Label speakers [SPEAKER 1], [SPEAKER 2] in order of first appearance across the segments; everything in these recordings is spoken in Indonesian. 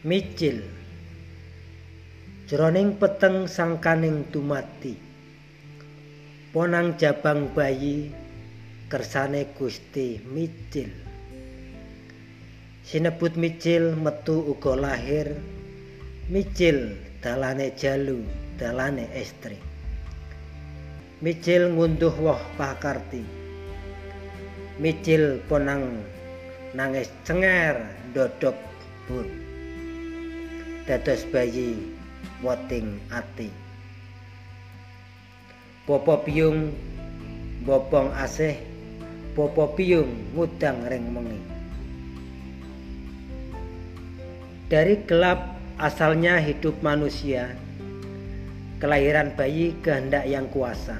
[SPEAKER 1] Micil. Jroning peteng sangkaning tumati Ponang jabang bayi kersane Gusti Micil. Sinebut Micil metu uga lahir. Micil dalane jalu dalane estri. Micil ngunduh woh pakarti. Micil ponang nangis cenger dodok bun dados bayi woting ati. Popo piyung bopong asih Popo piyung ngudang ring mengi Dari gelap asalnya hidup manusia Kelahiran bayi kehendak yang kuasa.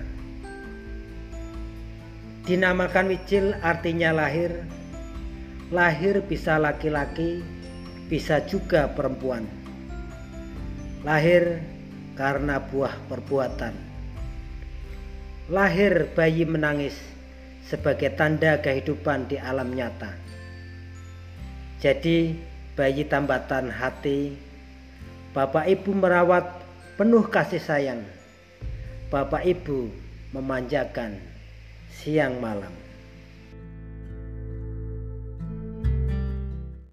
[SPEAKER 1] Dinamakan Wicil artinya lahir. Lahir bisa laki-laki Bisa juga perempuan lahir karena buah perbuatan. Lahir bayi menangis sebagai tanda kehidupan di alam nyata. Jadi, bayi tambatan hati, Bapak Ibu merawat penuh kasih sayang. Bapak Ibu memanjakan siang malam.